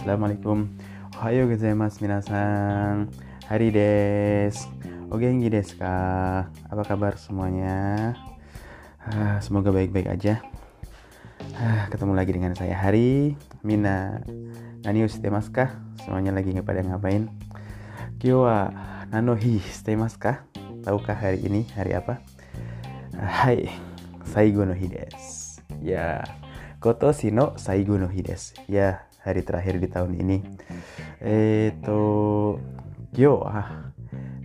Assalamualaikum. Ohayo gozaimasu minasan. Hari des. Ogenki desu ka? Apa kabar semuanya? Ah, semoga baik-baik aja. Ah, ketemu lagi dengan saya Hari. Mina. Nani shitemasu ka? Semuanya lagi pada ngapain? Kyo wa nano hi shitemasu ka? Tahukah hari ini hari apa? Ah, hai. Saigo no hi. Ya. Kotoshi no saigo no hi desu. Ya, hari terakhir di tahun ini. Itu to yo ah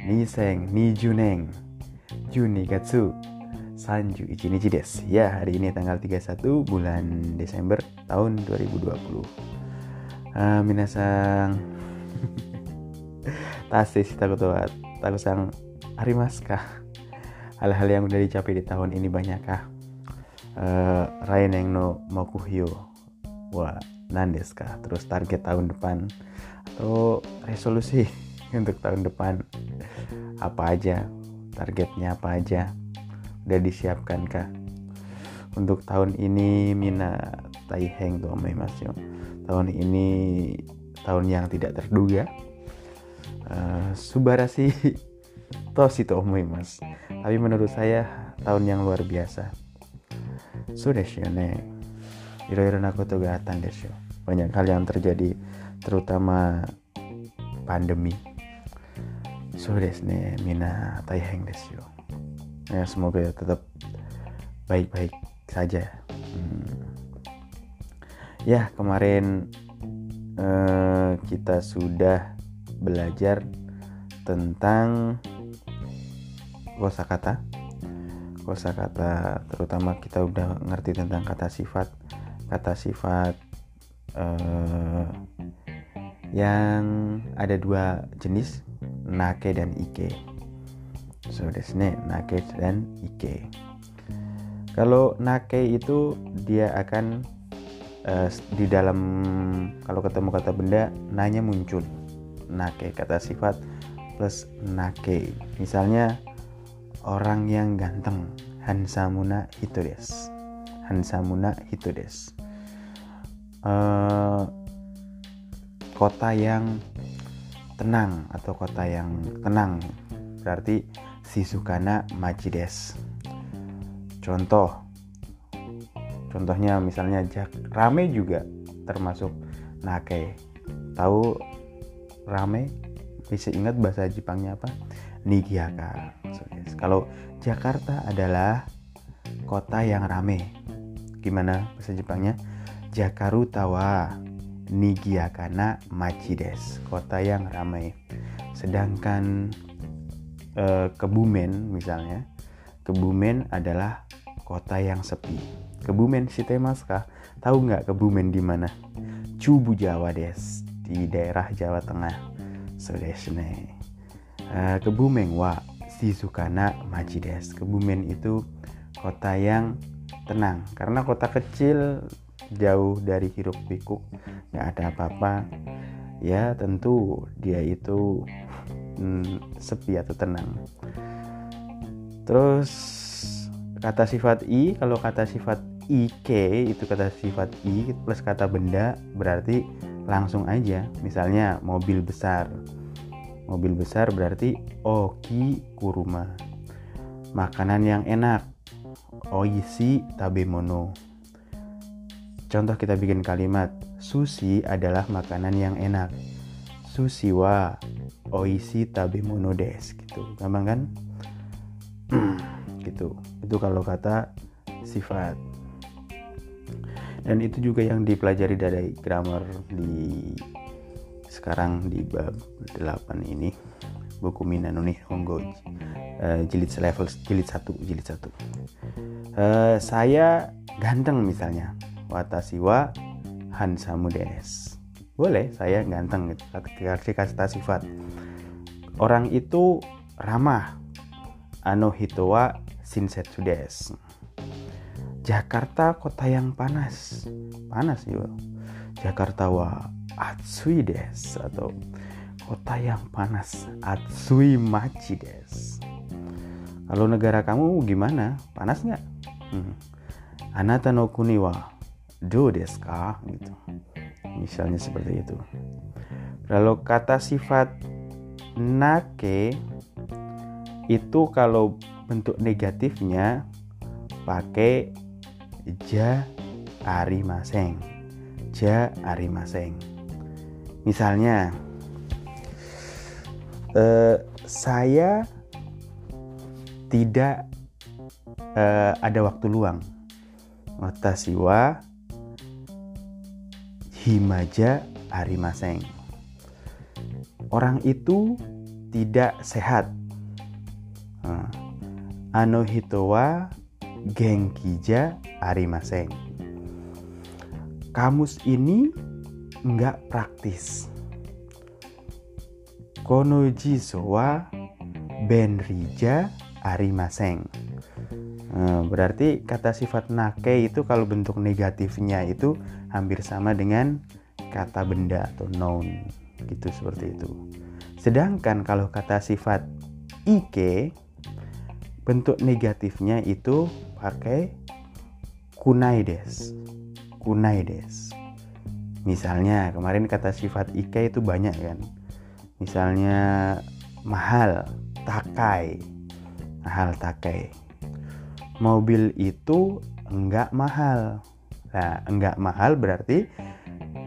ni seng ni juneng juni Katsu. sanju ichinichi des. Ya hari ini tanggal 31 bulan Desember tahun 2020 ah minasang. Tasih takut tuat takut sang hari maskah hal-hal yang udah dicapai di tahun ini banyak eh, kah uh, Ryan yang no mau kuhyo wah wa nandes ka? Terus target tahun depan? Atau resolusi untuk tahun depan? Apa aja? Targetnya apa aja? Udah disiapkan kah? Untuk tahun ini Mina Taiheng tuh Mas tahun ini tahun yang tidak terduga. Uh, Subarasi tos itu Mas. Tapi menurut saya tahun yang luar biasa. Sudah sih nih iro-iro nakoto ga desu banyak hal yang terjadi terutama pandemi. So desu ne mina taiheng desu yo ya semoga ya tetap baik-baik saja. Hmm. ya kemarin eh, kita sudah belajar tentang kosakata. Kosakata terutama kita udah ngerti tentang kata sifat kata sifat eh, yang ada dua jenis nake dan ike. So desne nake dan ike. Kalau nake itu dia akan uh, di dalam kalau ketemu kata benda nanya muncul. Nake kata sifat plus nake. Misalnya orang yang ganteng. Hansamuna itu des hansamuna itu uh, kota yang tenang atau kota yang tenang berarti Shizukana Majides. Contoh contohnya misalnya jak rame juga termasuk. Nake tahu rame? Bisa ingat bahasa Jepangnya apa? Nigiaka so, yes. kalau Jakarta adalah kota yang rame. Gimana bahasa Jepangnya Jakarutawa Nigiakana Machides, kota yang ramai. Sedangkan eh, Kebumen misalnya, Kebumen adalah kota yang sepi. Kebumen si Temaska, tahu nggak Kebumen di mana? Cubu Jawa des, di daerah Jawa Tengah. So desne. Uh, Kebumen wa Shizukana Machides. Kebumen itu kota yang tenang karena kota kecil jauh dari hiruk pikuk nggak ada apa-apa. Ya tentu dia itu hmm, sepi atau tenang. Terus kata sifat i kalau kata sifat ik itu kata sifat i plus kata benda berarti langsung aja. Misalnya mobil besar. Mobil besar berarti oki kuruma makanan yang enak. Oishi tabemono Contoh kita bikin kalimat, sushi adalah makanan yang enak. Sushi wa oishi tabemono desu gitu. Gampang kan? gitu. Itu kalau kata sifat. Dan itu juga yang dipelajari dari grammar di sekarang di bab 8 ini buku Minano Nihongo uh, jilid level jilid 1 jilid 1 uh, saya ganteng misalnya watashi wa hansamu. Boleh, saya ganteng gitu. Kasih kata sifat. Orang itu ramah. Ano hito wa shinsetsu. Jakarta kota yang panas. Panas juga. Jakarta wa atsui desu atau kota yang panas. Atsui machi desu. Kalau negara kamu gimana? Panas nggak? Hmm. Anata no kuni wa do desu ka gitu Misalnya seperti itu. Kalau kata sifat nake itu kalau bentuk negatifnya pakai ja arimaseng. Ja arimaseng. Misalnya eh, saya tidak eh, ada waktu luang. Watashi wa himaja arimaseng. Orang itu tidak sehat. Nah, ano hito wa genkija arimaseng. Kamus ini enggak praktis. Kono jiso wa benrija arimaseng. Berarti kata sifat nake itu kalau bentuk negatifnya itu hampir sama dengan kata benda atau noun gitu seperti itu. Sedangkan kalau kata sifat ike bentuk negatifnya itu pakai kunaides. Kunaides. Misalnya kemarin kata sifat ike itu banyak kan. Misalnya mahal, takai. Mahal takai. Mobil itu enggak mahal. Nah, enggak mahal berarti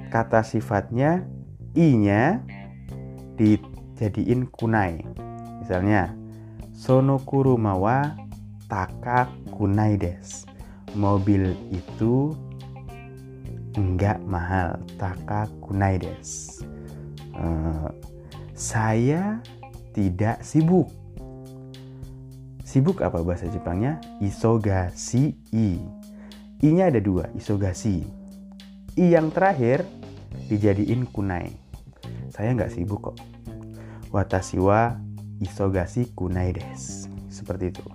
kata sifatnya i-nya dijadiin kunai. Misalnya, sono kurumawa taka kunai des. Mobil itu enggak mahal, taka kunai des. Uh, saya tidak sibuk. Sibuk apa bahasa Jepangnya? Isogasi i. I-nya ada dua, isogasi. I yang terakhir dijadiin kunai. Saya nggak sibuk kok. Watashi wa isogasi kunai des. Seperti itu.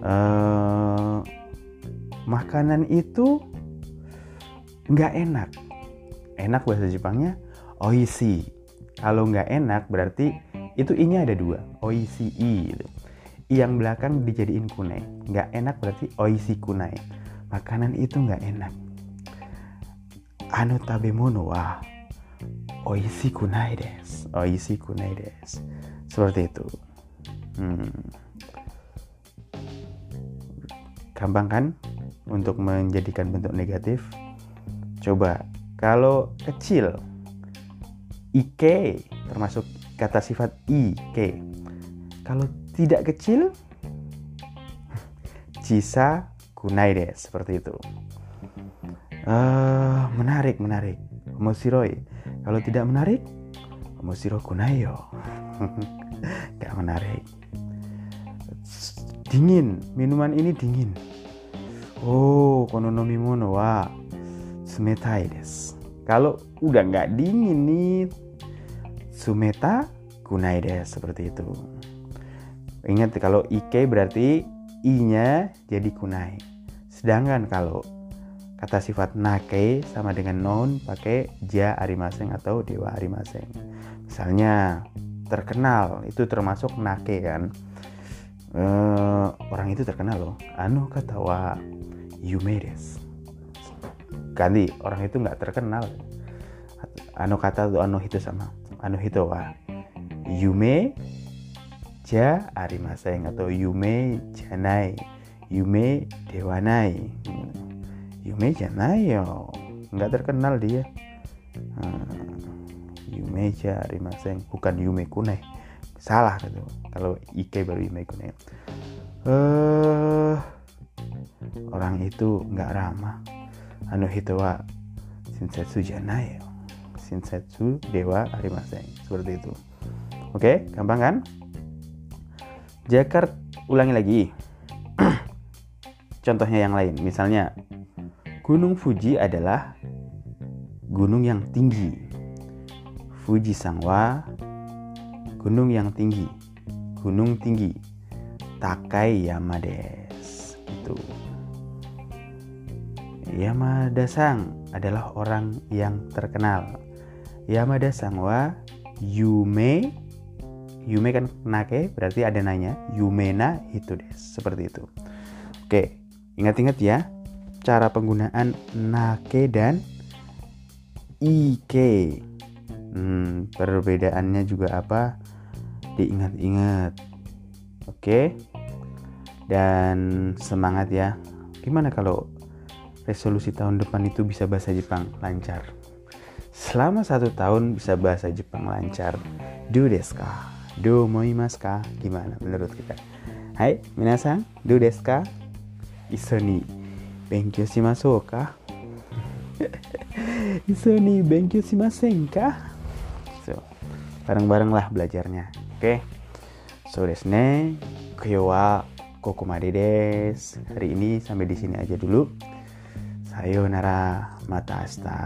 Uh, makanan itu nggak enak. Enak bahasa Jepangnya oishi. Kalau nggak enak berarti itu i-nya ada dua, oishi i. Gitu. I yang belakang dijadiin kunai. Nggak enak berarti oishi kunai makanan itu nggak enak. Anu tabemono wa oishi kunai des. Oishi kunai des. Seperti itu. Hmm. Gampang kan untuk menjadikan bentuk negatif? Coba kalau kecil ike termasuk kata sifat ike. Kalau tidak kecil cisa kunai deh seperti itu. Uh, menarik menarik. Omosiroi kalau tidak menarik omosiro kunai yo. Gak menarik. Dingin minuman ini dingin. Oh kononomi mono wa sumetai des. Kalau udah nggak dingin nih sumeta kunai des seperti itu. Ingat kalau ike berarti i-nya jadi kunai Sedangkan kalau kata sifat nake sama dengan noun pakai ja arimaseng atau dewa arimaseng. Misalnya terkenal itu termasuk nake kan. Uh, orang itu terkenal loh. Anu kata wa yumedes. Ganti orang itu nggak terkenal. Anu kata tuh anu itu sama. Anu itu wa yume ja arimaseng atau yume janai Yume Dewanai. Yume Janai yo nggak terkenal dia. Hmm, Yume Jarimaseng. Bukan Yume Kune. Salah gitu. Kalau Ike baru Yume Kune. Uh, orang itu nggak ramah. Anu hitowa Shinsetsu Janai yo Shinsetsu Dewa Arimaseng. Seperti itu. Oke gampang kan? Jakarta ulangi lagi contohnya yang lain. Misalnya, Gunung Fuji adalah gunung yang tinggi. Fuji Sangwa, gunung yang tinggi. Gunung tinggi. Takai Yamades. Gitu. Yamada Sang adalah orang yang terkenal. Yamada Sangwa Yume Yume kan nake berarti ada nanya Yumena itu des seperti itu. Oke, Ingat-ingat ya, cara penggunaan nake dan IK. Hmm, perbedaannya juga apa? Diingat-ingat. Oke. Dan semangat ya. Gimana kalau resolusi tahun depan itu bisa bahasa Jepang lancar? Selama satu tahun bisa bahasa Jepang lancar. Do desu ka? Do moimasu ka? Gimana menurut kita? Hai, minasan, do desu ka? Iso ni benkyou shimashou ka? Iso ni benkyou shimasen ka? So, bareng-bareng lah belajarnya. Oke. Okay? So desu ne. Kyo wa. Hari ini sampai di sini aja dulu. Sayonara, mata asta.